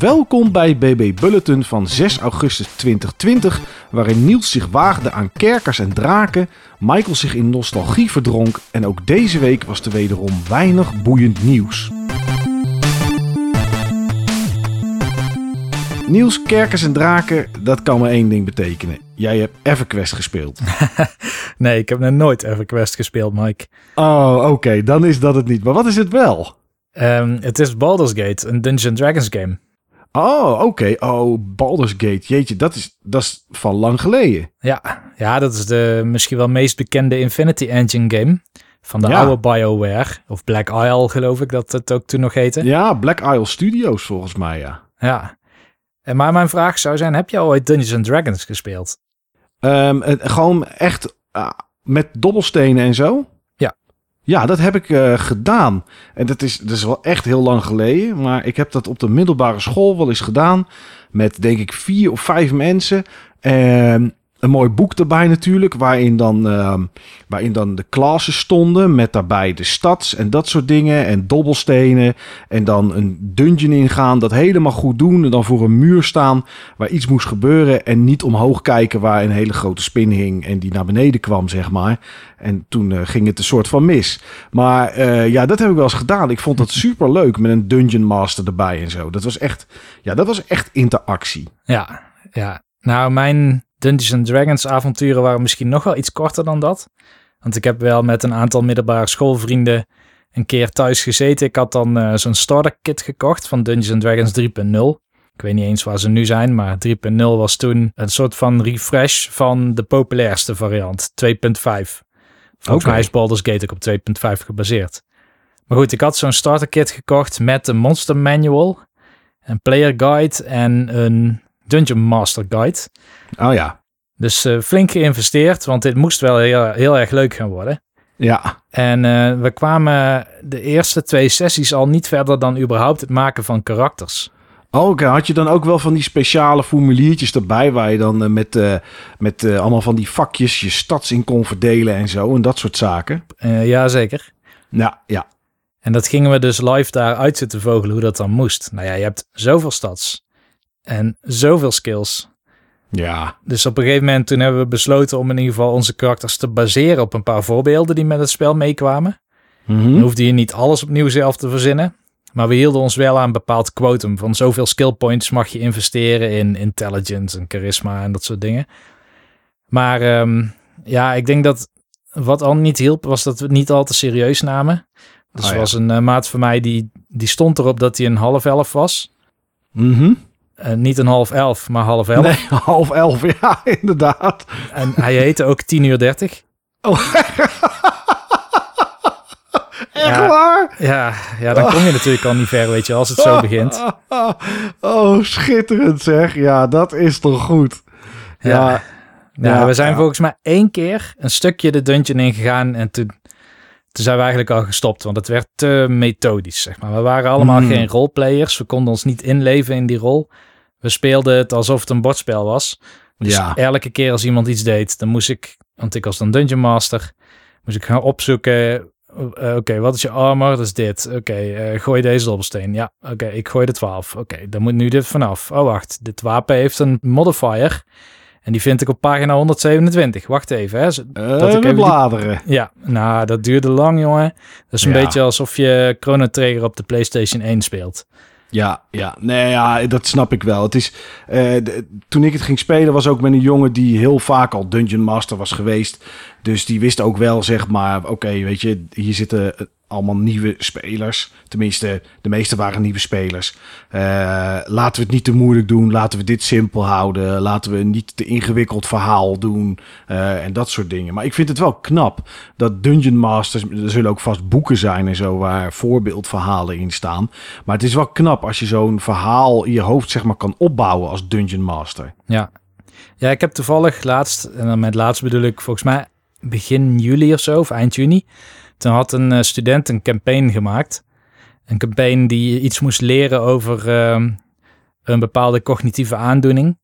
Welkom bij BB Bulletin van 6 augustus 2020, waarin Niels zich waagde aan kerkers en draken, Michael zich in nostalgie verdronk en ook deze week was er wederom weinig boeiend nieuws. Niels, kerkers en draken, dat kan maar één ding betekenen. Jij hebt EverQuest gespeeld. nee, ik heb nog nooit EverQuest gespeeld, Mike. Oh, oké, dan is dat het niet. Maar wat is het wel? Um, het is Baldur's Gate, een Dungeons Dragons game. Oh, oké. Oh, Baldur's Gate. Jeetje, dat is, dat is van lang geleden. Ja, ja, dat is de misschien wel meest bekende Infinity Engine game. Van de oude BioWare. Of Black Isle, geloof ik dat het ook toen nog heette. Ja, Black Isle Studios volgens mij, ja. Ja. En maar mijn vraag zou zijn, heb je ooit Dungeons Dragons gespeeld? Um, gewoon echt uh, met dobbelstenen en zo? Ja, dat heb ik uh, gedaan. En dat is, dat is wel echt heel lang geleden. Maar ik heb dat op de middelbare school wel eens gedaan. Met denk ik vier of vijf mensen. En een mooi boek erbij natuurlijk, waarin dan, uh, waarin dan de klassen stonden met daarbij de stads en dat soort dingen en dobbelstenen en dan een dungeon ingaan, dat helemaal goed doen en dan voor een muur staan waar iets moest gebeuren en niet omhoog kijken waar een hele grote spin hing en die naar beneden kwam, zeg maar. En toen uh, ging het een soort van mis. Maar uh, ja, dat heb ik wel eens gedaan. Ik vond dat super leuk met een dungeon master erbij en zo. Dat was echt, ja, dat was echt interactie. Ja, ja. Nou, mijn Dungeons Dragons avonturen waren misschien nog wel iets korter dan dat. Want ik heb wel met een aantal middelbare schoolvrienden een keer thuis gezeten. Ik had dan uh, zo'n starter kit gekocht van Dungeons Dragons 3.0. Ik weet niet eens waar ze nu zijn, maar 3.0 was toen een soort van refresh van de populairste variant, 2.5. Volgens okay. mij is Baldur's Gate ook op 2.5 gebaseerd. Maar goed, ik had zo'n starter kit gekocht met een monster manual, een player guide en een Dungeon Master Guide. Oh ja. Dus uh, flink geïnvesteerd, want dit moest wel heel, heel erg leuk gaan worden. Ja. En uh, we kwamen de eerste twee sessies al niet verder dan überhaupt het maken van karakters. Oh, oké. Had je dan ook wel van die speciale formuliertjes erbij waar je dan uh, met, uh, met uh, allemaal van die vakjes je stads in kon verdelen en zo en dat soort zaken? ja, zeker. Ja, ja. En dat gingen we dus live daar uit zitten vogelen hoe dat dan moest. Nou ja, je hebt zoveel stads en zoveel skills. Ja. Dus op een gegeven moment toen hebben we besloten om in ieder geval onze karakters te baseren op een paar voorbeelden die met het spel meekwamen. Mm -hmm. Dan hoefde je niet alles opnieuw zelf te verzinnen. Maar we hielden ons wel aan een bepaald quotum van zoveel skill points mag je investeren in intelligence en charisma en dat soort dingen. Maar um, ja, ik denk dat wat al niet hielp was dat we het niet al te serieus namen. Dus Oh ja. was een uh, maat van mij die, die stond erop dat hij een half elf was. Mhm. Uh, niet een half elf, maar half elf. Nee, half elf, ja, inderdaad. En hij heette ook 10 uur 30. Oh. Echt Ja. waar? Ja, ja, dan kom je natuurlijk al niet ver, weet je, als het zo begint. Oh, schitterend zeg. Ja, dat is toch goed. Ja, Ja, ja, we zijn volgens mij één keer een stukje de dungeon ingegaan en toen, toen zijn we eigenlijk al gestopt, want het werd te methodisch, zeg maar. We waren allemaal Hmm. geen roleplayers, we konden ons niet inleven in die rol. We speelden het alsof het een bordspel was. Dus Ja. elke keer als iemand iets deed, dan moest ik, want ik was dan Dungeon Master, moest ik gaan opzoeken. eh, Oké, wat is je armor? Dat is dit. Oké, eh, gooi deze dobbelsteen. Ja, oké, ik gooi de 12. Oké, dan moet nu dit vanaf. Oh, wacht. Dit wapen heeft een modifier. En die vind ik op pagina 127. Wacht even, hè. Zo- Eh, dat ik even die- bladeren. Ja, nou, dat duurde lang, jongen. Dat is een Ja. beetje alsof je Chrono Trigger op de PlayStation 1 speelt. Ja, ja, nee, ja, dat snap ik wel. Het is, d- toen ik het ging spelen was ook met een jongen die heel vaak al Dungeon Master was geweest. Dus die wist ook wel, zeg maar, oké, weet je, hier zitten allemaal nieuwe spelers. Tenminste, de meeste waren nieuwe spelers. Eh, laten we het niet te moeilijk doen. Laten we dit simpel houden. Laten we niet te ingewikkeld verhaal doen. eh, en dat soort dingen. Maar ik vind het wel knap dat Dungeon Masters... Er zullen ook vast boeken zijn en zo waar voorbeeldverhalen in staan. Maar het is wel knap als je zo'n verhaal in je hoofd zeg maar kan opbouwen als Dungeon Master. Ja. Ja, ik heb toevallig laatst, en dan met laatst bedoel ik volgens mij begin juli of zo, of eind juni. Toen had een eh, student een campaign gemaakt. Een campaign die iets moest leren over ehm, een bepaalde cognitieve aandoening.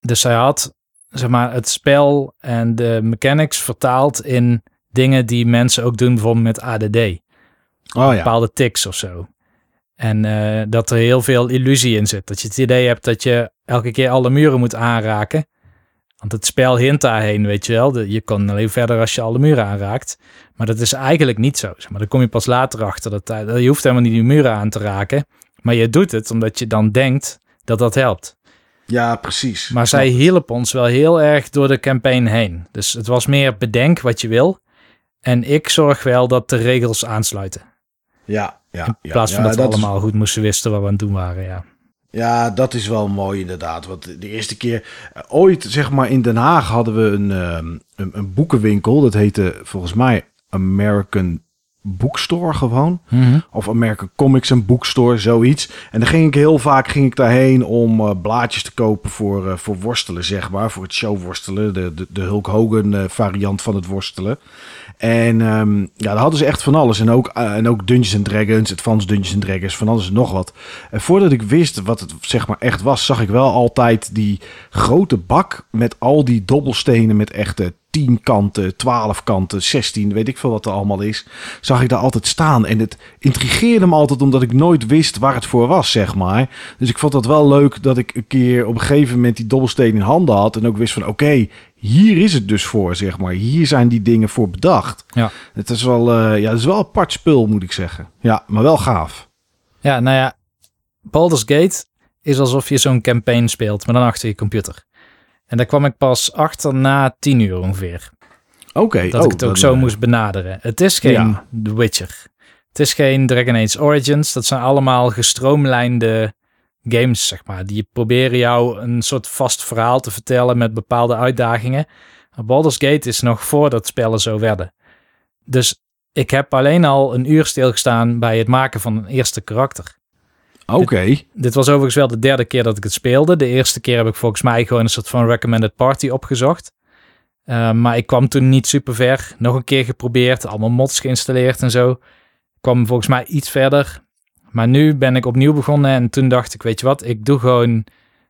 Dus hij had zeg maar, het spel en de mechanics vertaald in dingen die mensen ook doen, bijvoorbeeld met ADD. Oh ja. Bepaalde tics of zo. En uh, dat er heel veel illusie in zit. Dat je het idee hebt dat je elke keer alle muren moet aanraken. Want het spel hint daarheen, weet je wel. Je kan alleen verder als je alle muren aanraakt. Maar dat is eigenlijk niet zo. Maar dan kom je pas later achter. Dat, je hoeft helemaal niet die muren aan te raken. Maar je doet het omdat je dan denkt dat dat helpt. Ja, precies. Maar zij hielp ons wel heel erg door de campaign heen. Dus het was meer bedenk wat je wil. En ik zorg wel dat de regels aansluiten. Ja, ja. In plaats van dat we allemaal goed moesten wisten wat we aan het doen waren, ja. Ja, dat is wel mooi inderdaad. Want de eerste keer, eh, ooit zeg maar in Den Haag hadden we een, ehm, een, een boekenwinkel. Dat heette volgens mij American bookstore gewoon. Mhm. Of American Comics en Bookstore, zoiets. En dan ging ik heel vaak ging ik daarheen om uh, blaadjes te kopen voor, uh, voor worstelen, zeg maar. Voor het showworstelen, de, de, de Hulk Hogan uh, variant van het worstelen. En um, ja, daar hadden ze echt van alles. En ook, en ook Dungeons and Dragons, Advanced Dungeons and Dragons, van alles en nog wat. En voordat ik wist wat het zeg maar echt was, zag ik wel altijd die grote bak met al die dobbelstenen met echte 10 kanten, 12 kanten, 16, weet ik veel wat er allemaal is, zag ik daar altijd staan. En het intrigeerde me altijd omdat ik nooit wist waar het voor was, zeg maar. Dus ik vond dat wel leuk dat ik een keer op een gegeven moment die dobbelsteen in handen had en ook wist van oké, hier is het dus voor, zeg maar. Hier zijn die dingen voor bedacht. Ja. Het is wel, uh, ja, het is wel een apart spul, moet ik zeggen. Ja, maar wel gaaf. Ja, nou ja, Baldur's Gate is alsof je zo'n campaign speelt, maar dan achter je computer. En daar kwam ik pas achter na tien uur ongeveer. Oké. dat ik het ook zo moest benaderen. Het is geen The Witcher. Het is geen Dragon Age Origins. Dat zijn allemaal gestroomlijnde games, zeg maar. Die proberen jou een soort vast verhaal te vertellen met bepaalde uitdagingen. Baldur's Gate is nog voordat spellen zo werden. Dus ik heb alleen al een uur stilgestaan bij het maken van een eerste karakter. Oké. Dit, was overigens wel de derde keer dat ik het speelde. De eerste keer heb ik volgens mij gewoon een soort van recommended party opgezocht. Uh, maar ik kwam toen niet super ver. Nog een keer geprobeerd, allemaal mods geïnstalleerd en zo. Ik kwam volgens mij iets verder. Maar nu ben ik opnieuw begonnen en toen dacht ik, weet je wat, ik doe gewoon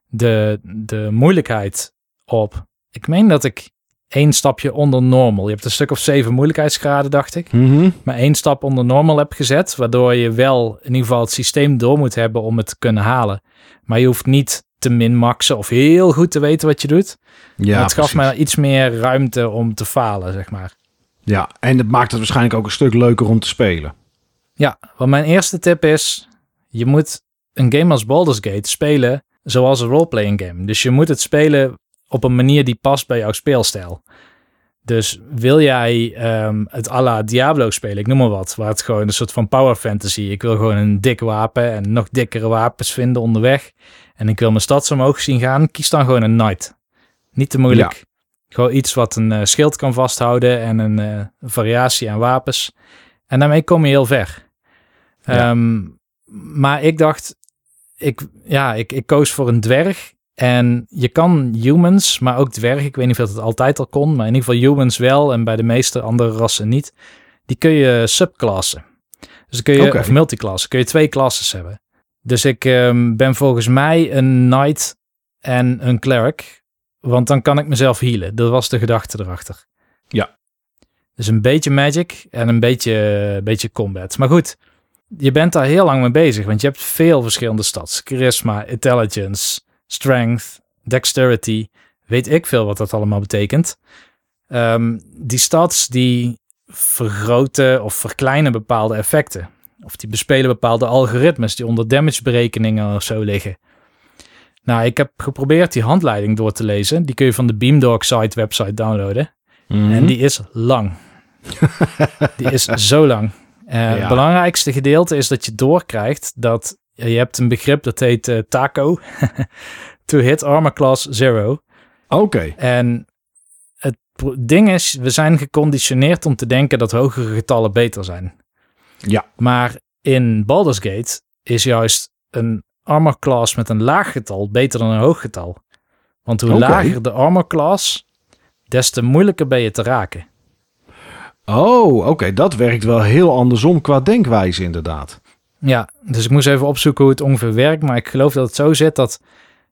de, de moeilijkheid op. Ik meen dat ik één stapje onder normal. Je hebt een stuk of zeven moeilijkheidsgraden, dacht ik. Mm Maar één stap onder normal heb gezet, waardoor je wel in ieder geval het systeem door moet hebben om het te kunnen halen. Maar je hoeft niet te min-maxen of heel goed te weten wat je doet. Ja, het gaf mij iets meer ruimte om te falen, zeg maar. Ja, en het maakt het waarschijnlijk ook een stuk leuker om te spelen. Ja, want mijn eerste tip is, je moet een game als Baldur's Gate spelen zoals een roleplaying game. Dus je moet het spelen op een manier die past bij jouw speelstijl. Dus wil jij um, het à la Diablo spelen, ik noem maar wat, waar het gewoon een soort van power fantasy. Ik wil gewoon een dik wapen en nog dikkere wapens vinden onderweg. En ik wil mijn stad omhoog zien gaan. Kies dan gewoon een knight. Niet te moeilijk. Gewoon iets wat een uh, schild kan vasthouden en een uh, variatie aan wapens. En daarmee kom je heel ver. Ja. Um, maar ik dacht, ik, ja, ik, ik koos voor een dwerg en je kan humans, maar ook dwergen. Ik weet niet of dat het altijd al kon, maar in ieder geval humans wel. En bij de meeste andere rassen niet. Die kun je subklassen. Dus dan kun je, okay. of multiclassen, kun je twee classes hebben. Dus ik um, ben volgens mij een knight en een cleric. Want dan kan ik mezelf healen. Dat was de gedachte erachter. Ja. Dus een beetje magic en een beetje, een beetje combat. Maar goed, je bent daar heel lang mee bezig. Want je hebt veel verschillende stats. Charisma, intelligence, strength, dexterity, weet ik veel wat dat allemaal betekent. Um, die stats die vergroten of verkleinen bepaalde effecten. Of die bespelen bepaalde algoritmes die onder damage berekeningen of zo liggen. Nou, ik heb geprobeerd die handleiding door te lezen. Die kun je van de Beamdog site website downloaden. Mm -hmm. En die is lang. die is zo lang. Uh, ja. Het belangrijkste gedeelte is dat je doorkrijgt dat je hebt een begrip dat heet uh, TACO. to hit armor class zero. Oké. Okay. En het ding is, we zijn geconditioneerd om te denken dat hogere getallen beter zijn. Ja. Maar in Baldur's Gate is juist een armor class met een laag getal beter dan een hoog getal. Want hoe okay. lager de armor class, des te moeilijker ben je te raken. Oh, oké. Okay. Dat werkt wel heel andersom qua denkwijze inderdaad. Ja, dus ik moest even opzoeken hoe het ongeveer werkt. Maar ik geloof dat het zo zit dat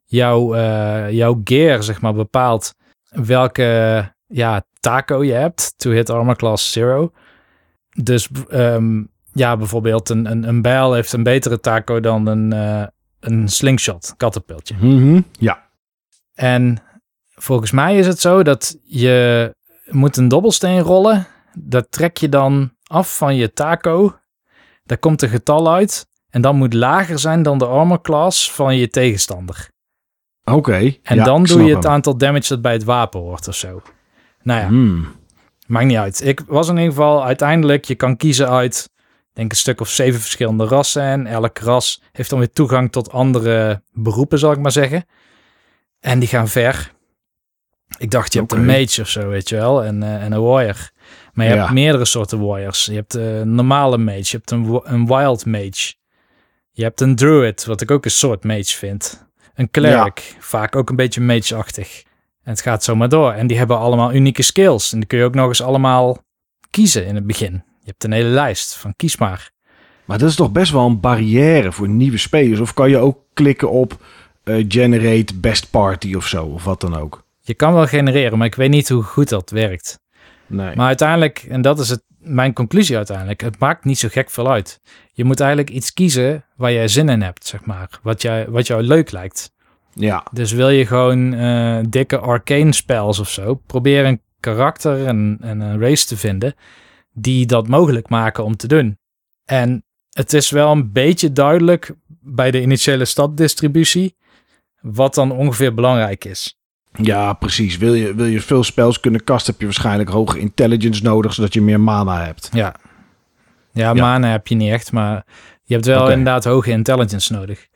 jouw, uh, jouw gear, zeg maar, bepaalt welke ja, taco je hebt to hit armor class zero. Dus um, ja, bijvoorbeeld een, een, een bijl heeft een betere taco dan een, uh, een slingshot, katapultje. Mhm, ja. En volgens mij is het zo dat je moet een dobbelsteen rollen. Dat trek je dan af van je taco. Daar komt een getal uit. En dan moet lager zijn dan de armor class van je tegenstander. Oké. en dan doe je het aantal damage dat bij het wapen hoort of zo. Nou ja, hmm. maakt niet uit. Ik was in ieder geval uiteindelijk, je kan kiezen uit, denk een stuk of zeven verschillende rassen. En elk ras heeft dan weer toegang tot andere beroepen, zal ik maar zeggen. En die gaan ver. Ik dacht, je hebt een mage of zo, weet je wel, en, uh, en een warrior. Maar je hebt meerdere soorten warriors. Je hebt een normale mage, je hebt een, een wild mage. Je hebt een druid, wat ik ook een soort mage vind. Een cleric, vaak ook een beetje mage-achtig. En het gaat zo maar door. En die hebben allemaal unieke skills. En die kun je ook nog eens allemaal kiezen in het begin. Je hebt een hele lijst van kies maar. Maar dat is toch best wel een barrière voor nieuwe spelers? Of kan je ook klikken op uh, generate best party of zo, of wat dan ook? Je kan wel genereren, maar ik weet niet hoe goed dat werkt. Nee. Maar uiteindelijk, en dat is het, mijn conclusie uiteindelijk, het maakt niet zo gek veel uit. Je moet eigenlijk iets kiezen waar jij zin in hebt, zeg maar. Wat, jij, wat jou leuk lijkt. Ja. Dus wil je gewoon uh, dikke arcane spells of zo, probeer een karakter en, en een race te vinden die dat mogelijk maken om te doen. En het is wel een beetje duidelijk bij de initiële staddistributie wat dan ongeveer belangrijk is. Ja, precies. Wil je, wil je veel spels kunnen kasten, heb je waarschijnlijk hoge intelligence nodig, zodat je meer mana hebt. Ja. Ja, mana heb je niet echt, maar je hebt wel inderdaad hoge intelligence nodig.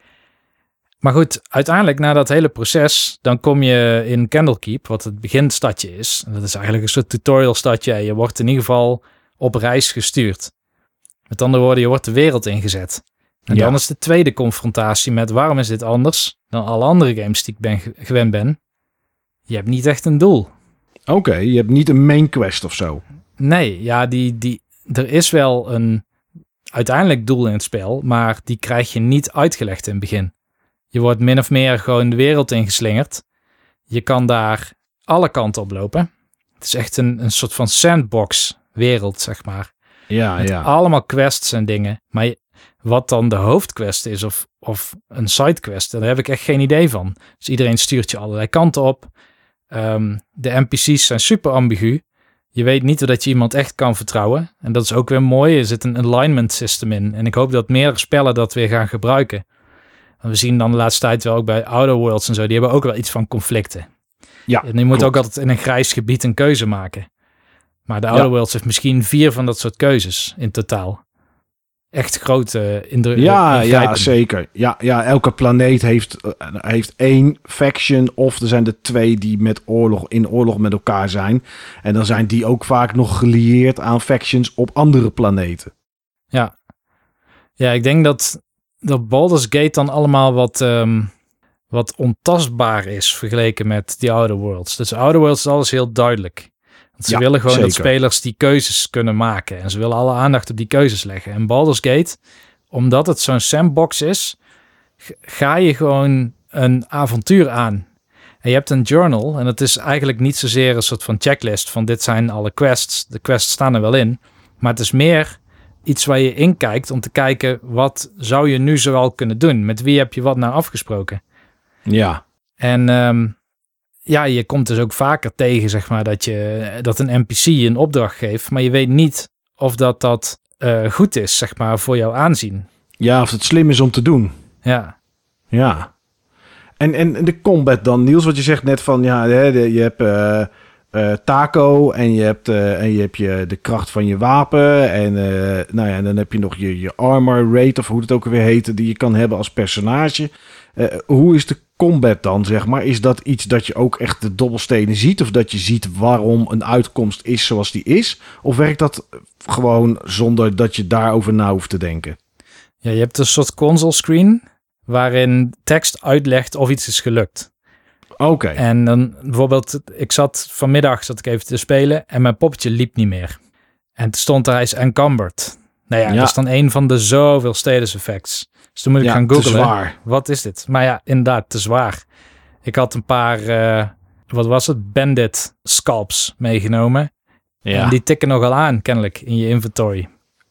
Maar goed, uiteindelijk na dat hele proces, dan kom je in Candlekeep, wat het beginstadje is. En dat is eigenlijk een soort tutorial stadje. Je wordt in ieder geval op reis gestuurd. Met andere woorden, je wordt de wereld ingezet. En dan is de tweede confrontatie met waarom is dit anders dan alle andere games die ik ben gewend ben. Je hebt niet echt een doel. Oké, je hebt niet een main quest of zo. Nee, ja, die, die, er is wel een uiteindelijk doel in het spel, maar die krijg je niet uitgelegd in het begin. Je wordt min of meer gewoon de wereld ingeslingerd. Je kan daar alle kanten op lopen. Het is echt een, een soort van sandbox wereld, zeg maar. Ja, Met ja. allemaal quests en dingen. Maar wat dan de hoofdquest is of, of een sidequest, daar heb ik echt geen idee van. Dus iedereen stuurt je allerlei kanten op. Um, de NPC's zijn super ambigu. Je weet niet dat je iemand echt kan vertrouwen. En dat is ook weer mooi. Er zit een alignment system in. En ik hoop dat meer spellen dat weer gaan gebruiken. En we zien dan de laatste tijd wel ook bij Outer Worlds en zo. Die hebben ook wel iets van conflicten. Ja, en je moet ook altijd in een grijs gebied een keuze maken. Maar de Outer Worlds heeft misschien vier van dat soort keuzes in totaal echt grote indruk. Ja, ja, zeker. Ja, ja, elke planeet heeft, uh, heeft één faction of er zijn er twee die met oorlog, in oorlog met elkaar zijn. En dan zijn die ook vaak nog gelieerd aan factions op andere planeten. Ja, ja ik denk dat, dat Baldur's Gate dan allemaal wat, um, wat ontastbaar is vergeleken met die Outer Worlds. Dus Outer Worlds is alles heel duidelijk ze willen gewoon dat spelers die keuzes kunnen maken. En ze willen alle aandacht op die keuzes leggen. En Baldur's Gate, omdat het zo'n sandbox is, ga je gewoon een avontuur aan. En je hebt een journal en het is eigenlijk niet zozeer een soort van checklist van dit zijn alle quests. De quests staan er wel in. Maar het is meer iets waar je in kijkt om te kijken wat zou je nu zoal kunnen doen? Met wie heb je wat nou afgesproken? Ja. En um, ja, je komt dus ook vaker tegen, zeg maar, dat, je, dat een NPC een opdracht geeft, maar je weet niet of dat, dat uh, goed is, zeg maar, voor jouw aanzien. Ja, of het slim is om te doen. Ja. Ja. En, en de combat dan, Niels, wat je zegt net van, ja, je hebt uh, uh, taco en je hebt, en je hebt je, de kracht van je wapen en, nou ja, en dan heb je nog je, je armor rate, of hoe het ook weer heet, die je kan hebben als personage. hoe is de combat dan, zeg maar? Is dat iets dat je ook echt de dobbelstenen ziet? Of dat je ziet waarom een uitkomst is zoals die is? Of werkt dat gewoon zonder dat je daarover na hoeft te denken? Ja, je hebt een soort console screen waarin tekst uitlegt of iets is gelukt. Oké. En dan bijvoorbeeld, ik zat vanmiddag zat ik even te spelen en mijn poppetje liep niet meer. En toen stond er hij is encumbered. Nou ja, dat is dan een van de zoveel status effects. Dus toen moet ik gaan googlen. zwaar. Wat is dit? Maar ja, inderdaad, te zwaar. Ik had een paar, uh, wat was het? Bandit scalps meegenomen. Ja. En die tikken nogal aan, kennelijk, in je inventory.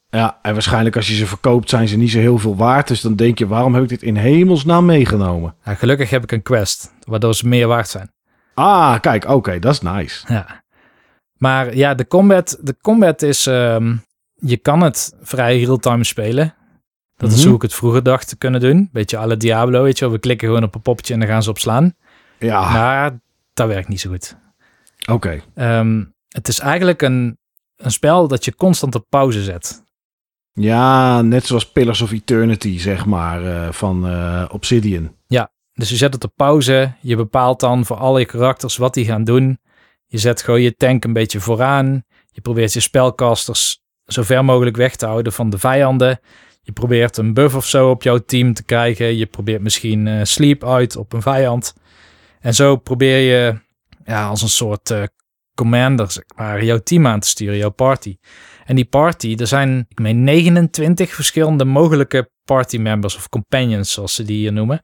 Ja, en waarschijnlijk als je ze verkoopt zijn ze niet zo heel veel waard. Dus dan denk je, waarom heb ik dit in hemelsnaam meegenomen? Ja, gelukkig heb ik een quest, waardoor ze meer waard zijn. Ah, kijk, oké, dat is nice. Ja. Maar ja, de combat, de combat is... ehm, je kan het vrij real-time spelen. Dat is Mhm. hoe ik het vroeger dacht te kunnen doen. Beetje alle Diablo, weet je wel. We klikken gewoon op een poppetje en dan gaan ze op slaan. Ja, Maar dat werkt niet zo goed. oké. Ehm, het is eigenlijk een, een spel dat je constant op pauze zet. Ja, net zoals Pillars of Eternity, zeg maar, eh, van eh, Obsidian. Dus je zet het op pauze. Je bepaalt dan voor al je karakters wat die gaan doen. Je zet gewoon je tank een beetje vooraan. Je probeert je spelcasters zo ver mogelijk weg te houden van de vijanden. Je probeert een buff of zo op jouw team te krijgen. Je probeert misschien eh, sleep uit op een vijand. En zo probeer je ja, als een soort eh, commander zeg maar, jouw team aan te sturen, jouw party. En die party, er zijn ik meen 29 verschillende mogelijke party members of companions, zoals ze die hier noemen.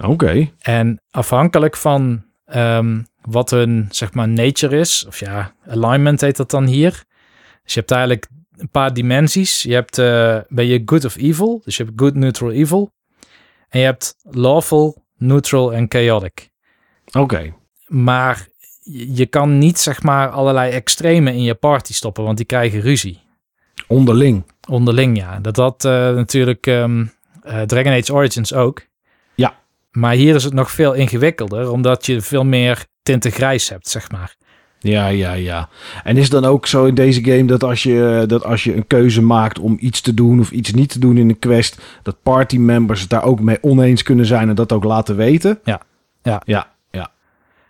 Oké. En afhankelijk van ehm, wat hun zeg maar nature is, of ja, alignment heet dat dan hier. Dus je hebt eigenlijk een paar dimensies. Je hebt, eh, ben je good of evil, dus je hebt good, neutral, evil. En je hebt lawful, neutral en chaotic. Oké. Maar je kan niet zeg maar allerlei extremen in je party stoppen, want die krijgen ruzie. Onderling. Onderling, ja. Dat had eh, natuurlijk ehm, eh, Dragon Age Origins ook. Ja. Maar hier is het nog veel ingewikkelder, omdat je veel meer tinten grijs hebt, zeg maar. Ja, ja, ja. En is het dan ook zo in deze game dat als je, dat als je een keuze maakt om iets te doen of iets niet te doen in een quest, dat party members het daar ook mee oneens kunnen zijn en dat ook laten weten? Ja. Ja. Ja, ja.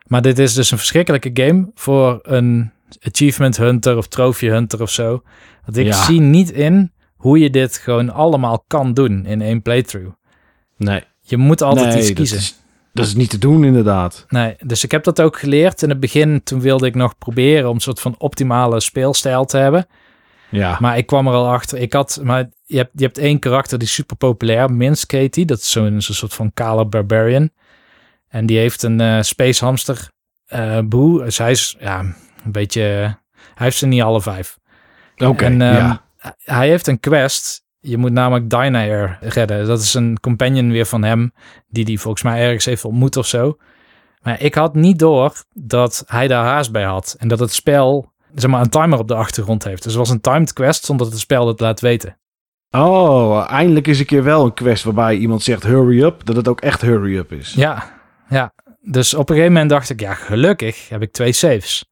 Maar dit is dus een verschrikkelijke game voor een achievement hunter of trophy hunter of zo. Want ik Ja. zie niet in hoe je dit gewoon allemaal kan doen in één playthrough. Nee. Je moet altijd nee, iets kiezen. is, dat is niet te doen inderdaad. Nee, dus ik heb dat ook geleerd. In het begin, toen wilde ik nog proberen om een soort van optimale speelstijl te hebben. Ja. Maar ik kwam er al achter. Ik had, maar je hebt, je hebt één karakter die is super populair, Minsk. Dat is zo'n zo'n soort van kale barbarian. En die heeft een eh, space hamster eh boe. Dus hij is ja, een beetje, hij heeft ze niet alle vijf. Oké, en ehm, ja. hij heeft een quest. Je moet namelijk Dynair redden. Dat is een companion weer van hem, die die volgens mij ergens heeft ontmoet of zo. Maar ik had niet door dat hij daar haast bij had. En dat het spel, zeg maar, een timer op de achtergrond heeft. Dus het was een timed quest zonder dat het spel het laat weten. Oh, eindelijk is een keer wel een quest waarbij iemand zegt hurry up, dat het ook echt hurry up is. Ja, ja. Dus op een gegeven moment dacht ik, ja, gelukkig heb ik twee saves.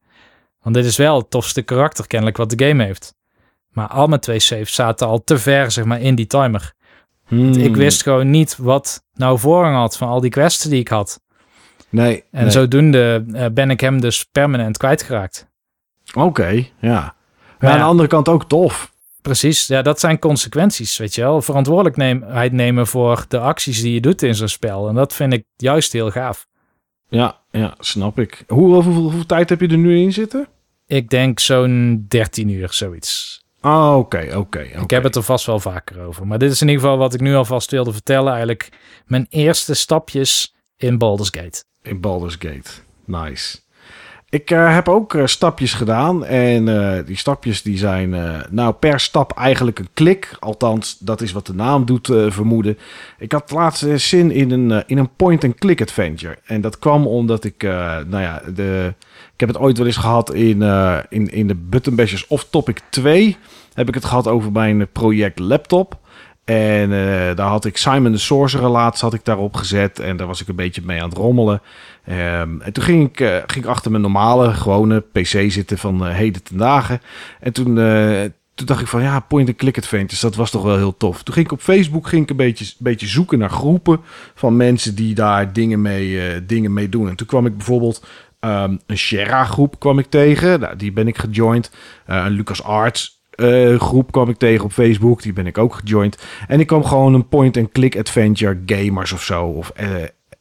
Want dit is wel het tofste karakter kennelijk wat de game heeft. Maar al mijn twee saves zaten al te ver, zeg maar, in die timer. Hmm. Ik wist gewoon niet wat nou voorrang had van al die quests die ik had. Nee. En nee. zodoende eh, ben ik hem dus permanent kwijtgeraakt. Oké, ja. Maar Ja. aan de andere kant ook tof. Precies, ja, dat zijn consequenties, weet je wel. Verantwoordelijkheid nemen voor de acties die je doet in zo'n spel. En dat vind ik juist heel gaaf. Ja, ja, snap ik. Hoe, hoeveel, hoeveel tijd heb je er nu in zitten? Ik denk zo'n 13 uur, zoiets. Oh, oké, oké. Ik heb het er vast wel vaker over. Maar dit is in ieder geval wat ik nu alvast wilde vertellen. Eigenlijk mijn eerste stapjes in Baldur's Gate. In Baldur's Gate. Nice. Ik eh, heb ook eh, stapjes gedaan. En eh, die stapjes die zijn nou per stap eigenlijk een klik. Althans, dat is wat de naam doet vermoeden. Ik had laatst eh, zin in een, in een point-and-click adventure. En dat kwam omdat ik, nou ja, de, heb het ooit wel eens gehad in, eh, in, in de Button Bashers of Topic 2. Heb ik het gehad over mijn project laptop. En eh, daar had ik Simon de Sorcerer laatst had ik daarop gezet. En daar was ik een beetje mee aan het rommelen. Ehm, en toen ging ik, eh, ging ik achter mijn normale, gewone PC zitten van heden ten dagen. En toen, toen dacht ik van ja, point-and-click adventures, dat was toch wel heel tof. Toen ging ik op Facebook ging ik een beetje, beetje zoeken naar groepen van mensen die daar dingen mee, dingen mee doen. En toen kwam ik bijvoorbeeld ehm, een Shera groep kwam ik tegen. Nou, die ben ik gejoind. Eh, een Lucas Arts eh, groep kwam ik tegen op Facebook. Die ben ik ook gejoind. En ik kwam gewoon een point-and-click adventure gamers of zo. Of eh,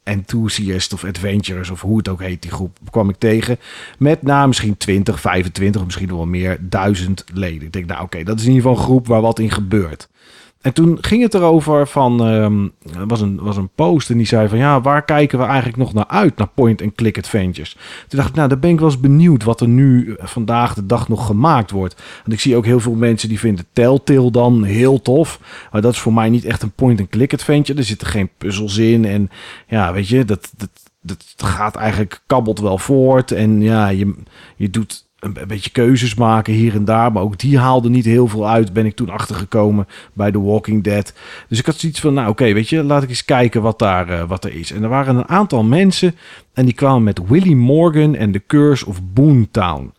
enthusiast of adventurers of hoe het ook heet, die groep kwam ik tegen. Met na misschien 20, 25, misschien wel meer, duizend leden. Ik denk, nou oké, dat is in ieder geval een groep waar wat in gebeurt. En toen ging het erover van, um, er was een, was een post en die zei van ja, waar kijken we eigenlijk nog naar uit, naar point-and-click adventures? Toen dacht ik, nou, daar ben ik wel eens benieuwd wat er nu eh, vandaag de dag nog gemaakt wordt. Want ik zie ook heel veel mensen die vinden Telltale dan heel tof, maar dat is voor mij niet echt een point-and-click adventure. Er zitten geen puzzels in en ja, weet je, dat, dat, dat gaat eigenlijk kabbelt wel voort en ja, je, je doet een, beetje keuzes maken hier en daar. Maar ook die haalde niet heel veel uit. Ben ik toen achtergekomen bij The Walking Dead. Dus ik had zoiets van, nou oké, weet je, laat ik eens kijken wat daar, uh, wat er is. En er waren een aantal mensen en die kwamen met Willy Morgan en The Curse of Boomtown.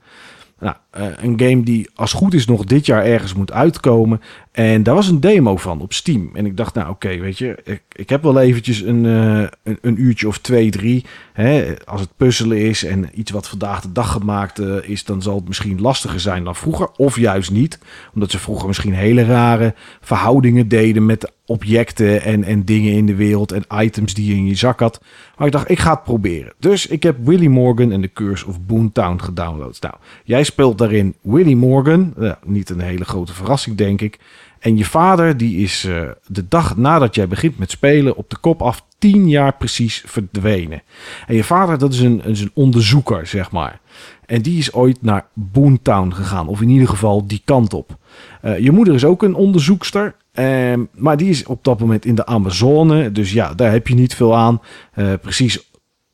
Nou, uh, een game die als goed is nog dit jaar ergens moet uitkomen. En daar was een demo van op Steam. En ik dacht, nou oké, weet je, ik, ik heb wel eventjes een, uh, een, uurtje of twee, drie. Hè, als het puzzelen is en iets wat vandaag de dag gemaakt uh, is, dan zal het misschien lastiger zijn dan vroeger. Of juist niet, omdat ze vroeger misschien hele rare verhoudingen deden met objecten en, en dingen in de wereld en items die je in je zak had. Maar ik dacht, ik ga het proberen. Dus ik heb Willy Morgan en The Curse of Boomtown gedownload. Nou, jij speelt daarin Willy Morgan. Niet een hele grote verrassing, denk ik. En je vader, die is uh, de dag nadat jij begint met spelen op de kop af tien jaar precies verdwenen. En je vader, dat is een, een onderzoeker, zeg maar. En die is ooit naar Boontown gegaan, of in ieder geval die kant op. Uh, je moeder is ook een onderzoekster, uh, maar die is op dat moment in de Amazone. Dus ja, daar heb je niet veel aan. Uh, precies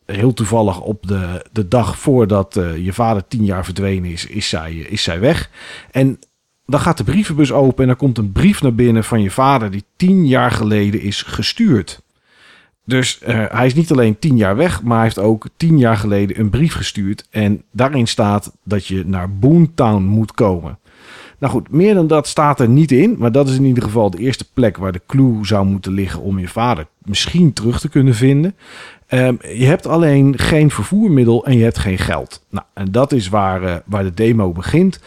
heel toevallig op de, de dag voordat uh, je vader tien jaar verdwenen is, is zij, is zij weg. En dan gaat de brievenbus open en er komt een brief naar binnen van je vader die tien jaar geleden is gestuurd. Dus uh, hij is niet alleen tien jaar weg, maar hij heeft ook tien jaar geleden een brief gestuurd. En daarin staat dat je naar Boontown moet komen. Nou goed, meer dan dat staat er niet in. Maar dat is in ieder geval de eerste plek waar de clue zou moeten liggen om je vader misschien terug te kunnen vinden. Um, je hebt alleen geen vervoermiddel en je hebt geen geld. Nou, en dat is waar, uh, waar de demo begint.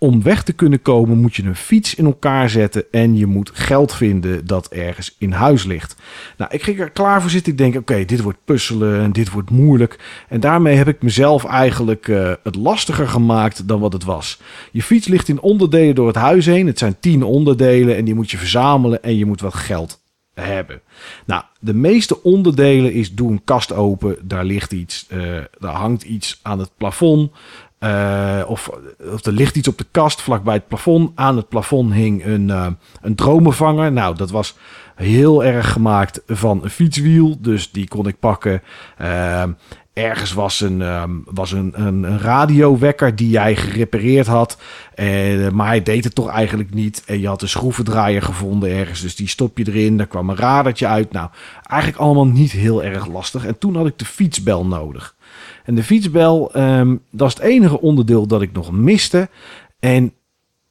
Om weg te kunnen komen moet je een fiets in elkaar zetten en je moet geld vinden dat ergens in huis ligt. Nou, ik ging er klaar voor zitten. Ik denk, oké, dit wordt puzzelen en dit wordt moeilijk. En daarmee heb ik mezelf eigenlijk uh, het lastiger gemaakt dan wat het was. Je fiets ligt in onderdelen door het huis heen. Het zijn tien onderdelen en die moet je verzamelen en je moet wat geld hebben. Nou, de meeste onderdelen is doe een kast open, daar ligt iets, uh, daar hangt iets aan het plafond. Uh, of, of er ligt iets op de kast vlakbij het plafond. Aan het plafond hing een, uh, een dromenvanger. Nou, dat was heel erg gemaakt van een fietswiel. Dus die kon ik pakken. Uh, ergens was een, um, was een, een, radiowekker die jij gerepareerd had. Uh, maar hij deed het toch eigenlijk niet. En je had een schroevendraaier gevonden ergens. Dus die stop je erin. Daar kwam een radertje uit. Nou, eigenlijk allemaal niet heel erg lastig. En toen had ik de fietsbel nodig. En de fietsbel, um, dat is het enige onderdeel dat ik nog miste. En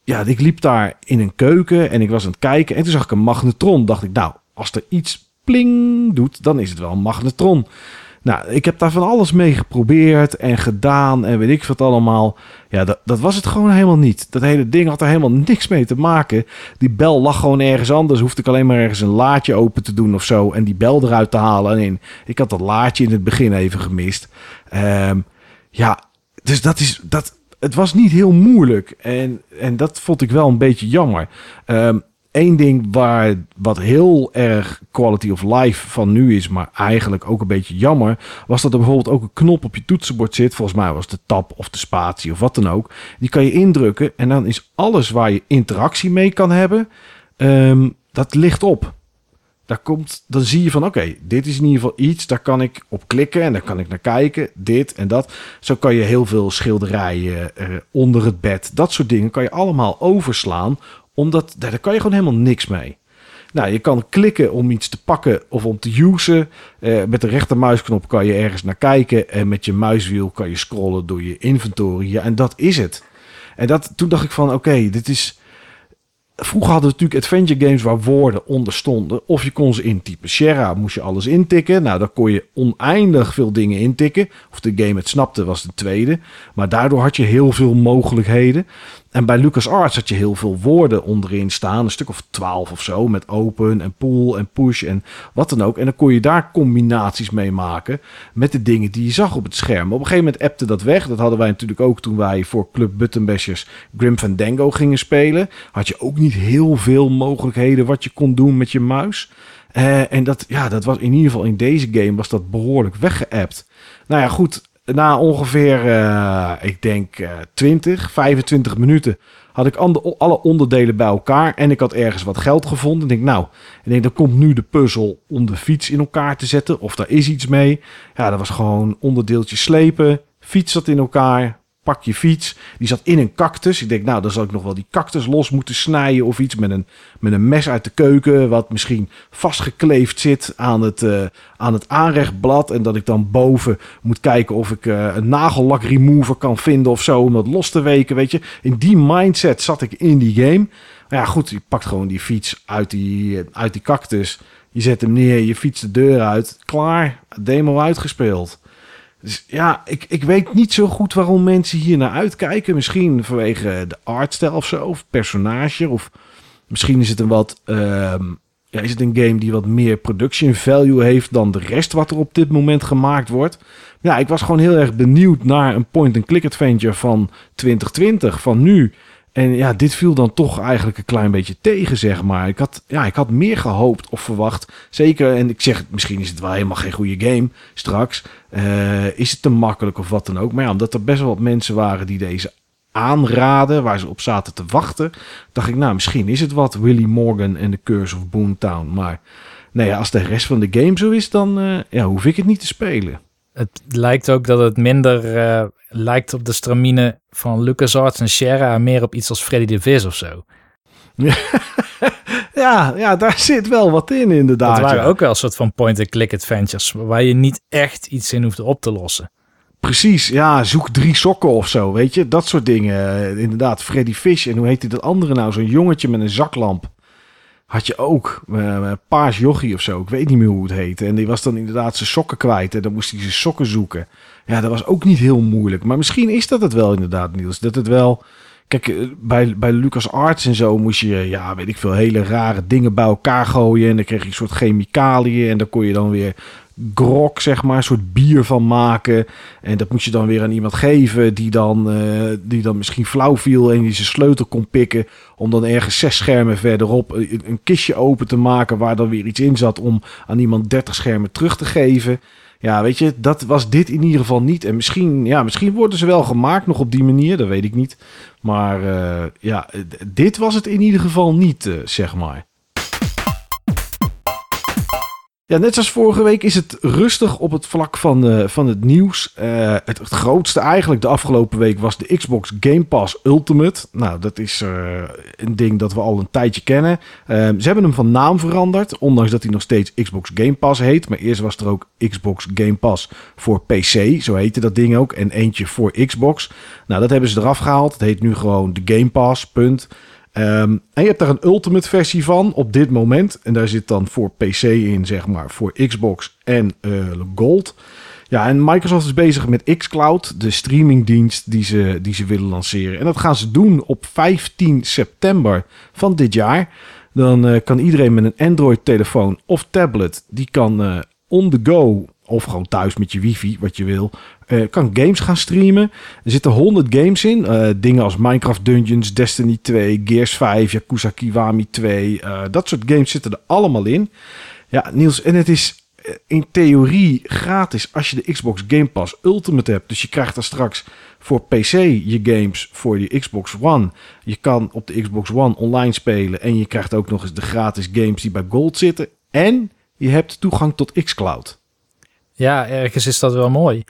ja, ik liep daar in een keuken en ik was aan het kijken. En toen zag ik een magnetron. Dacht ik, nou, als er iets pling doet, dan is het wel een magnetron. Nou, ik heb daar van alles mee geprobeerd en gedaan en weet ik wat allemaal. Ja, dat, dat was het gewoon helemaal niet. Dat hele ding had er helemaal niks mee te maken. Die bel lag gewoon ergens anders. Hoefde ik alleen maar ergens een laadje open te doen of zo. En die bel eruit te halen. En ik had dat laadje in het begin even gemist. Um, ja, dus dat is. Dat, het was niet heel moeilijk. En, en dat vond ik wel een beetje jammer. Um, Eén ding waar, wat heel erg quality of life van nu is, maar eigenlijk ook een beetje jammer, was dat er bijvoorbeeld ook een knop op je toetsenbord zit. Volgens mij was de tab of de spatie of wat dan ook. Die kan je indrukken en dan is alles waar je interactie mee kan hebben, um, dat ligt op. Daar komt, dan zie je van oké, dit is in ieder geval iets, daar kan ik op klikken en daar kan ik naar kijken, dit en dat. Zo kan je heel veel schilderijen uh, onder het bed, dat soort dingen kan je allemaal overslaan omdat daar kan je gewoon helemaal niks mee. Nou, je kan klikken om iets te pakken of om te usen. Uh, met de rechtermuisknop kan je ergens naar kijken. En met je muiswiel kan je scrollen door je inventory. Ja, en dat is het. En dat, toen dacht ik van, oké, dit is... Vroeger hadden we natuurlijk adventure games waar woorden onder stonden. Of je kon ze intypen. Sierra moest je alles intikken. Nou, dan kon je oneindig veel dingen intikken. Of de game het snapte was de tweede. Maar daardoor had je heel veel mogelijkheden. En bij LucasArts had je heel veel woorden onderin staan. Een stuk of twaalf of zo. Met open en pool en push en wat dan ook. En dan kon je daar combinaties mee maken. Met de dingen die je zag op het scherm. Op een gegeven moment appte dat weg. Dat hadden wij natuurlijk ook toen wij voor Club Buttonbashers Grim Fandango gingen spelen. Had je ook niet heel veel mogelijkheden wat je kon doen met je muis. Uh, en dat, ja, dat was in ieder geval in deze game was dat behoorlijk weggeappt. Nou ja, goed na ongeveer, uh, ik denk uh, 20, 25 minuten had ik alle onderdelen bij elkaar en ik had ergens wat geld gevonden. Ik denk, nou, ik denk, dan komt nu de puzzel om de fiets in elkaar te zetten. Of daar is iets mee. Ja, dat was gewoon onderdeeltjes slepen. Fiets zat in elkaar pak je fiets. Die zat in een cactus. Ik denk, nou, dan zal ik nog wel die cactus los moeten snijden of iets met een, met een mes uit de keuken. Wat misschien vastgekleefd zit aan het, uh, aan het aanrechtblad. En dat ik dan boven moet kijken of ik uh, een nagellak remover kan vinden of zo. Om dat los te weken, weet je. In die mindset zat ik in die game. Maar ja, goed, je pakt gewoon die fiets uit die, uit die cactus. Je zet hem neer, je fietst de deur uit. Klaar, demo uitgespeeld. Dus ja, ik, ik weet niet zo goed waarom mensen hier naar uitkijken. Misschien vanwege de artstijl of zo, of personage. Of misschien is het een wat. Ehm, ja, is het een game die wat meer production value heeft dan de rest wat er op dit moment gemaakt wordt. Ja, ik was gewoon heel erg benieuwd naar een point-and-click adventure van 2020, van nu. En ja, dit viel dan toch eigenlijk een klein beetje tegen, zeg maar. Ik had, ja, ik had meer gehoopt of verwacht. Zeker, en ik zeg, misschien is het wel helemaal geen goede game straks. Uh, is het te makkelijk of wat dan ook. Maar ja, omdat er best wel wat mensen waren die deze aanraden, waar ze op zaten te wachten, dacht ik, nou, misschien is het wat Willy Morgan en The Curse of Boomtown. Maar nee, als de rest van de game zo is, dan uh, ja, hoef ik het niet te spelen. Het lijkt ook dat het minder uh, lijkt op de stramine van LucasArts en Sierra, meer op iets als Freddy de Vis of zo. ja, ja, daar zit wel wat in inderdaad. Dat waren ja. ook wel een soort van point-and-click adventures, waar je niet echt iets in hoeft op te lossen. Precies, ja, zoek drie sokken of zo, weet je, dat soort dingen. Inderdaad, Freddy Fish en hoe heet dat andere nou, zo'n jongetje met een zaklamp had je ook uh, Paas Jochie of zo. Ik weet niet meer hoe het heette. En die was dan inderdaad zijn sokken kwijt. En dan moest hij zijn sokken zoeken. Ja, dat was ook niet heel moeilijk. Maar misschien is dat het wel inderdaad, Niels. Dat het wel... Kijk, bij, bij Lucas Arts en zo moest je, ja, weet ik veel, hele rare dingen bij elkaar gooien. En dan kreeg je een soort chemicaliën. En dan kon je dan weer grok, zeg maar, een soort bier van maken. En dat moest je dan weer aan iemand geven die dan, uh, die dan misschien flauw viel en die zijn sleutel kon pikken. Om dan ergens zes schermen verderop een, een kistje open te maken waar dan weer iets in zat om aan iemand 30 schermen terug te geven. Ja, weet je, dat was dit in ieder geval niet. En misschien, ja, misschien worden ze wel gemaakt nog op die manier, dat weet ik niet. Maar uh, ja, dit was het in ieder geval niet, uh, zeg maar. Ja, net zoals vorige week is het rustig op het vlak van, uh, van het nieuws. Uh, het, grootste eigenlijk de afgelopen week was de Xbox Game Pass Ultimate. Nou, dat is uh, een ding dat we al een tijdje kennen. ze hebben hem van naam veranderd, ondanks dat hij nog steeds Xbox Game Pass heet. Maar eerst was er ook Xbox Game Pass voor PC, zo heette dat ding ook. En eentje voor Xbox. Nou, dat hebben ze eraf gehaald. Het heet nu gewoon de Game Pass, punt. Um, en je hebt daar een ultimate versie van op dit moment. En daar zit dan voor PC in, zeg maar, voor Xbox en uh, Gold. Ja, en Microsoft is bezig met xCloud, de streamingdienst die ze, die ze willen lanceren. En dat gaan ze doen op 15 september van dit jaar. Dan uh, kan iedereen met een Android-telefoon of tablet, die kan uh, on the go of gewoon thuis met je wifi, wat je wil, uh, kan games gaan streamen. Er zitten 100 games in. Uh, dingen als Minecraft Dungeons, Destiny 2, Gears 5, Yakuza Kiwami 2. Uh, dat soort games zitten er allemaal in. Ja, Niels, en het is in theorie gratis als je de Xbox Game Pass Ultimate hebt. Dus je krijgt daar straks voor PC je games voor je Xbox One. Je kan op de Xbox One online spelen. En je krijgt ook nog eens de gratis games die bij Gold zitten. En je hebt toegang tot xCloud. Ja, ergens is dat wel mooi.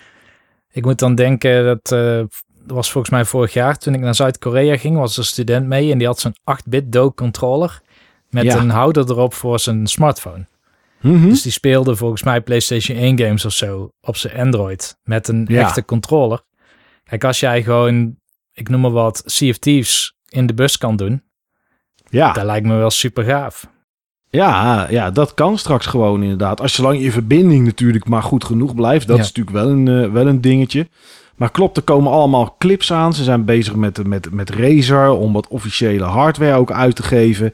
Ik moet dan denken dat, uh, dat was volgens mij vorig jaar toen ik naar Zuid-Korea ging, was een student mee en die had zo'n 8-bit Doke controller met ja. een houder erop voor zijn smartphone. Mm -hmm. Dus die speelde volgens mij PlayStation 1 games of zo op zijn Android met een ja. echte controller. Kijk, als jij gewoon, ik noem maar wat, Sea of Thieves in de bus kan doen, ja. dat lijkt me wel super gaaf. Ja, ja, dat kan straks gewoon inderdaad. Als zolang je verbinding natuurlijk maar goed genoeg blijft. Dat ja. is natuurlijk wel een, uh, wel een dingetje. Maar klopt, er komen allemaal clips aan. Ze zijn bezig met, met, met Razer om wat officiële hardware ook uit te geven.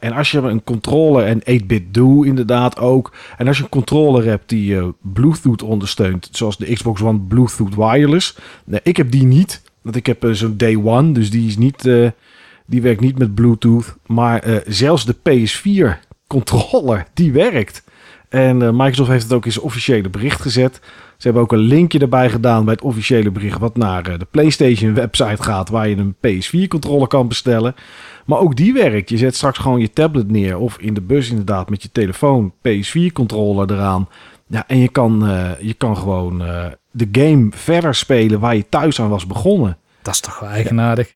en als je een controller en 8-bit do inderdaad ook. En als je een controller hebt die Bluetooth ondersteunt, zoals de Xbox One Bluetooth Wireless. Nee, ik heb die niet, want ik heb zo'n Day One, dus die is niet die werkt niet met Bluetooth. Maar uh, zelfs de PS4 controller, die werkt. En uh, Microsoft heeft het ook in zijn officiële bericht gezet. Ze hebben ook een linkje erbij gedaan bij het officiële bericht... wat naar uh, de PlayStation website gaat... waar je een PS4 controller kan bestellen. Maar ook die werkt. Je zet straks gewoon je tablet neer... of in de bus inderdaad met je telefoon PS4 controller eraan. Ja, en je kan, je kan gewoon de game verder spelen... waar je thuis aan was begonnen. Dat is toch wel eigenaardig.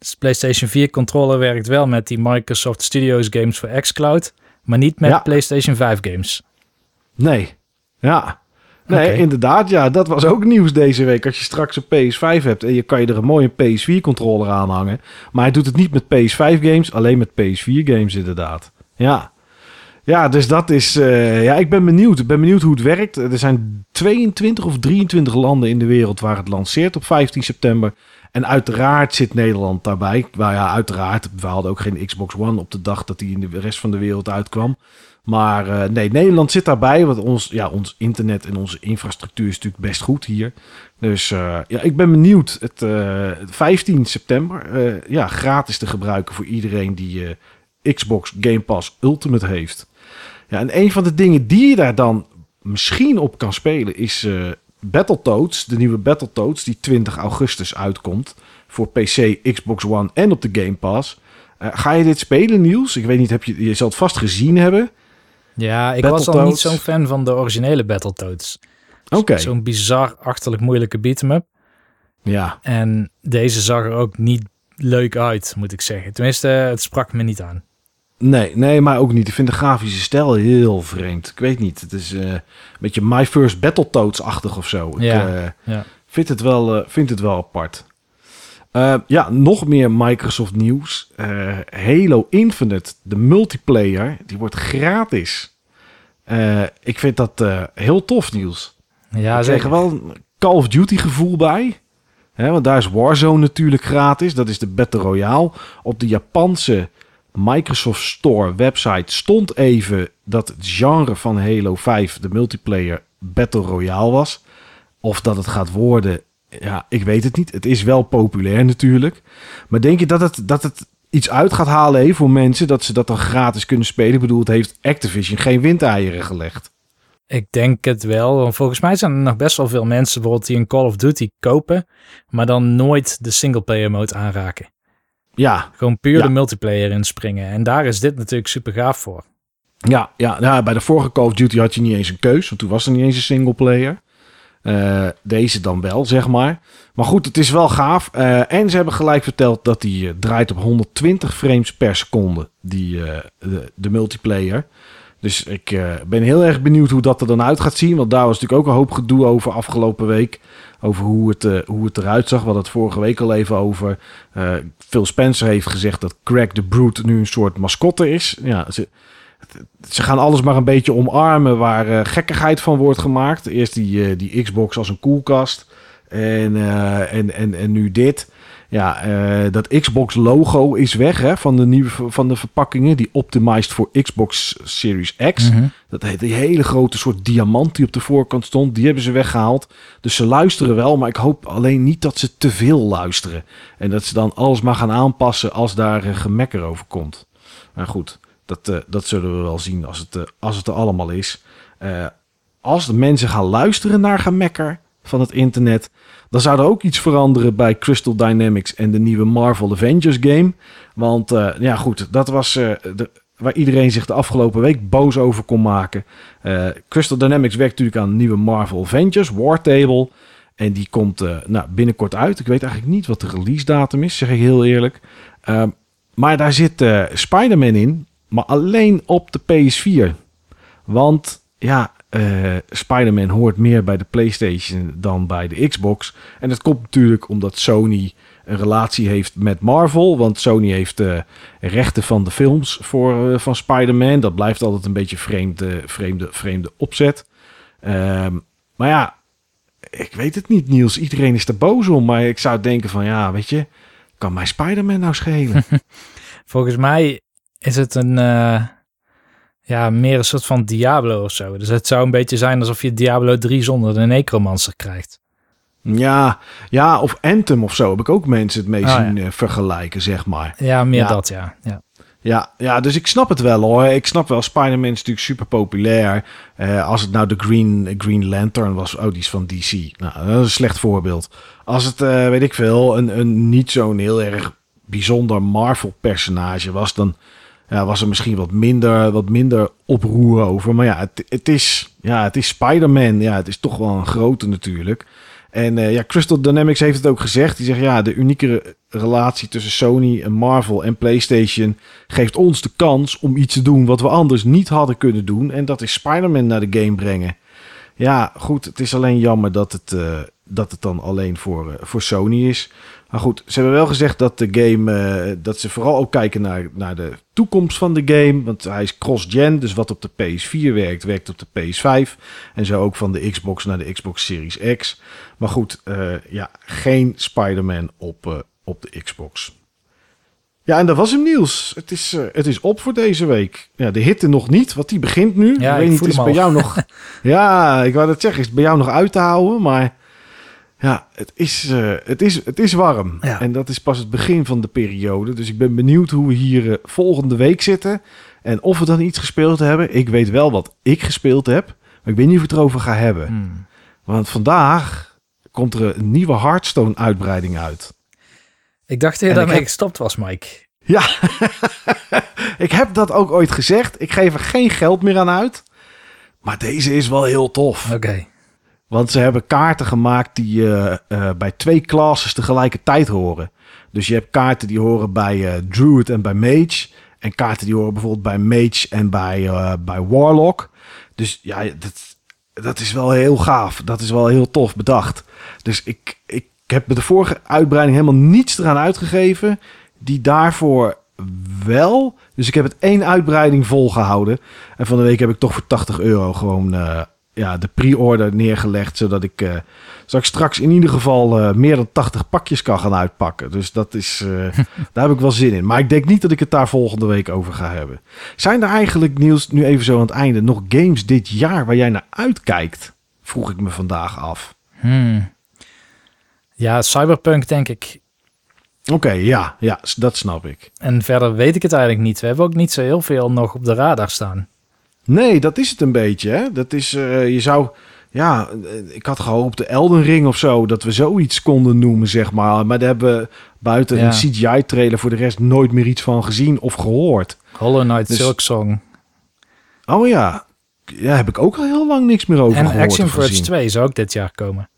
Dus de PlayStation 4 controller werkt wel met die Microsoft Studios games voor xCloud, maar niet met PlayStation 5 games. Nee, ja. Nee, inderdaad, ja, dat was ook nieuws deze week. Als je straks een PS5 hebt en je kan je er een mooie PS4-controller aan hangen. Maar hij doet het niet met PS5-games, alleen met PS4-games inderdaad. Ja. Ja, dus dat is... Uh, ja, ik ben benieuwd. Ik ben benieuwd hoe het werkt. Er zijn 22 of 23 landen in de wereld waar het lanceert op 15 september. En uiteraard zit Nederland daarbij. Nou ja, uiteraard. We hadden ook geen Xbox One op de dag dat die in de rest van de wereld uitkwam. Maar uh, nee, Nederland zit daarbij. Want ons, ja, ons internet en onze infrastructuur is natuurlijk best goed hier. Dus uh, ja, ik ben benieuwd. Het uh, 15 september. ja, gratis te gebruiken voor iedereen die Xbox Game Pass Ultimate heeft. Ja, en een van de dingen die je daar dan misschien op kan spelen is Battletoads, de nieuwe Battletoads, die 20 augustus uitkomt voor PC, Xbox One en op de Game Pass. Uh, ga je dit spelen, Niels? Ik weet niet, heb je, je zal het vast gezien hebben. Ja, ik was al niet zo'n fan van de originele Battletoads. Oké. Zo'n bizar, achterlijk moeilijke beat'em-up. Ja. En deze zag er ook niet leuk uit, moet ik zeggen. Tenminste, het sprak me niet aan. Nee, nee, maar ook niet. Ik vind de grafische stijl heel vreemd. Ik weet niet. Het is uh, een beetje My First Battletoads-achtig of zo. Ja, ik uh, ja. vind, het wel, uh, vind het wel apart. ja, nog meer Microsoft nieuws. Halo Infinite, de multiplayer, die wordt gratis. ik vind dat heel tof nieuws. Ja, ik zeg wel een Call of Duty gevoel bij. Hè, want daar is Warzone natuurlijk gratis. Dat is de Battle Royale. Op de Japanse Microsoft Store website stond even dat het genre van Halo 5 de multiplayer Battle Royale was. Of dat het gaat worden, ja, ik weet het niet. Het is wel populair natuurlijk. Maar denk je dat het, dat het iets uit gaat halen voor mensen dat ze dat dan gratis kunnen spelen? Ik bedoel, het heeft Activision geen windeieren gelegd. Ik denk het wel. Want volgens mij zijn er nog best wel veel mensen bijvoorbeeld die een Call of Duty kopen, maar dan nooit de singleplayer mode aanraken. Ja. Gewoon puur de multiplayer inspringen. En daar is dit natuurlijk super gaaf voor. Ja, ja, ja, bij de vorige Call of Duty had je niet eens een keus, want toen was er niet eens een singleplayer. Uh, deze dan wel, zeg maar. Maar goed, het is wel gaaf. Uh, en ze hebben gelijk verteld dat die uh, draait op 120 frames per seconde, die, de, de, multiplayer. Dus ik ben heel erg benieuwd hoe dat er dan uit gaat zien. Want daar was natuurlijk ook een hoop gedoe over afgelopen week over hoe het, uh, hoe het eruit zag. We hadden het vorige week al even over. Uh, Phil Spencer heeft gezegd dat Greg the Brute nu een soort mascotte is. Ja, ze, ze gaan alles maar een beetje omarmen waar gekkigheid van wordt gemaakt. Eerst die, die Xbox als een koelkast. En, en, en, en nu dit. Ja, uh, dat Xbox logo is weg hè, van, de nieuwe, van de verpakkingen. Die optimized voor Xbox Series X. Mm -hmm. Dat heet die hele grote soort diamant die op de voorkant stond. Die hebben ze weggehaald. Dus ze luisteren wel, maar ik hoop alleen niet dat ze te veel luisteren. En dat ze dan alles maar gaan aanpassen als daar uh, gemekker over komt. Maar goed, dat, uh, dat zullen we wel zien als het, als het er allemaal is. als de mensen gaan luisteren naar gemekker van het internet dan zou er ook iets veranderen bij Crystal Dynamics en de nieuwe Marvel Avengers game. Want uh, ja, goed, dat was uh, de, waar iedereen zich de afgelopen week boos over kon maken. Uh, Crystal Dynamics werkt natuurlijk aan nieuwe Marvel Avengers, War Table. En die komt nou, binnenkort uit. Ik weet eigenlijk niet wat de release datum is, zeg ik heel eerlijk. Ehm, maar daar zit Spider-Man in, maar alleen op de PS4. Want ja, uh, Spider-Man hoort meer bij de PlayStation dan bij de Xbox. En dat komt natuurlijk omdat Sony een relatie heeft met Marvel. Want Sony heeft de rechten van de films voor, uh, van Spider-Man. Dat blijft altijd een beetje vreemde, vreemde, vreemde opzet. Um, maar ja, ik weet het niet, Niels. Iedereen is er boos om. Maar ik zou denken van, ja, weet je, kan mij Spider-Man nou schelen? Volgens mij is het een, ja, meer een soort van Diablo of zo. Dus het zou een beetje zijn alsof je Diablo 3 zonder de Necromancer krijgt. Ja, ja, of Anthem of zo heb ik ook mensen het mee oh, zien ja. vergelijken, zeg maar. Ja, meer dat, ja. ja. Ja, ja, dus ik snap het wel hoor. Ik snap wel, Spider-Man is natuurlijk super populair. Uh, als het nou de Green, Green Lantern was, oh die is van DC. Nou, dat is een slecht voorbeeld. Als het, uh, weet ik veel, een, een niet zo'n heel erg bijzonder Marvel personage was, dan ja, was er misschien wat minder, wat minder oproer over. Maar ja, het, het is, ja, het is Spider-Man. Ja, het is toch wel een grote natuurlijk. En uh, ja, Crystal Dynamics heeft het ook gezegd. Die zegt ja, de unieke relatie tussen Sony en Marvel en PlayStation geeft ons de kans om iets te doen wat we anders niet hadden kunnen doen. En dat is Spider-Man naar de game brengen. Ja, goed, het is alleen jammer dat het, uh, dat het dan alleen voor, uh, voor Sony is. Maar goed, ze hebben wel gezegd dat de game, uh, dat ze vooral ook kijken naar, naar de toekomst van de game. Want hij is cross-gen, dus wat op de PS4 werkt, werkt op de PS5. En zo ook van de Xbox naar de Xbox Series X. Maar goed, uh, ja, geen Spider-Man op, uh, op de Xbox. Ja, en dat was hem Niels. Het is, het is op voor deze week. Ja, de hitte nog niet, want die begint nu. Ja, ik weet ik niet, is bij jou nog... ja, ik wou dat zeggen, is het bij jou nog uit te houden, maar... Ja, het is, uh, het is, het is warm. Ja. En dat is pas het begin van de periode. Dus ik ben benieuwd hoe we hier uh, volgende week zitten. En of we dan iets gespeeld hebben. Ik weet wel wat ik gespeeld heb. Maar ik weet niet of het erover gaan hebben. Hmm. Want vandaag komt er een nieuwe Hearthstone-uitbreiding uit. Ik dacht dat je daarmee heb... gestopt was, Mike. Ja, ik heb dat ook ooit gezegd. Ik geef er geen geld meer aan uit. Maar deze is wel heel tof. Oké. Okay. Want ze hebben kaarten gemaakt die uh, uh, bij twee classes tegelijkertijd horen. Dus je hebt kaarten die horen bij uh, Druid en bij Mage. En kaarten die horen bijvoorbeeld bij Mage en bij, bij Warlock. Dus ja, dat, dat is wel heel gaaf. Dat is wel heel tof bedacht. Dus ik, ik heb bij de vorige uitbreiding helemaal niets eraan uitgegeven. Die daarvoor wel. Dus ik heb het één uitbreiding volgehouden. En van de week heb ik toch voor 80 euro gewoon ja, de pre-order neergelegd. Zodat ik, uh, zodat ik straks in ieder geval uh, meer dan 80 pakjes kan gaan uitpakken. Dus dat is, uh, daar heb ik wel zin in. Maar ik denk niet dat ik het daar volgende week over ga hebben. Zijn er eigenlijk, Niels, nu even zo aan het einde, nog games dit jaar waar jij naar uitkijkt? Vroeg ik me vandaag af. Hmm. Ja, Cyberpunk denk ik. Oké, okay, ja, ja, dat snap ik. En verder weet ik het eigenlijk niet. We hebben ook niet zo heel veel nog op de radar staan. Nee, dat is het een beetje. Hè? Dat is, uh, je zou, ja, ik had gehoopt de Elden Ring of zo, dat we zoiets konden noemen, zeg maar. Maar daar hebben we buiten ja. een CGI-trailer voor de rest nooit meer iets van gezien of gehoord. Hollow Knight dus... Silk Song. Oh ja, ja, heb ik ook al heel lang niks meer over en gehoord. En Action Verge 2 zou ook dit jaar komen.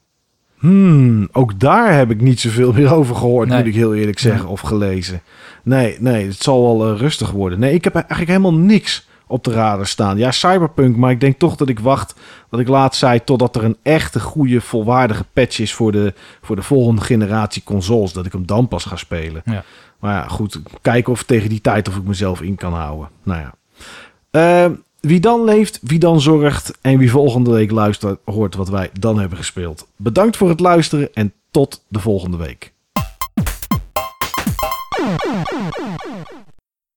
Hmm, ook daar heb ik niet zoveel meer over gehoord, nee. moet ik heel eerlijk zeggen, of gelezen. Nee, nee, het zal wel uh, rustig worden. Nee, ik heb eigenlijk helemaal niks op de radar staan. Ja, Cyberpunk, maar ik denk toch dat ik wacht, wat ik laat zei, totdat er een echte goede, volwaardige patch is voor de, voor de volgende generatie consoles. Dat ik hem dan pas ga spelen. Ja. Maar ja, goed, kijken of tegen die tijd of ik mezelf in kan houden. Nou ja. Uh, wie dan leeft, wie dan zorgt en wie volgende week luistert, hoort wat wij dan hebben gespeeld. Bedankt voor het luisteren en tot de volgende week.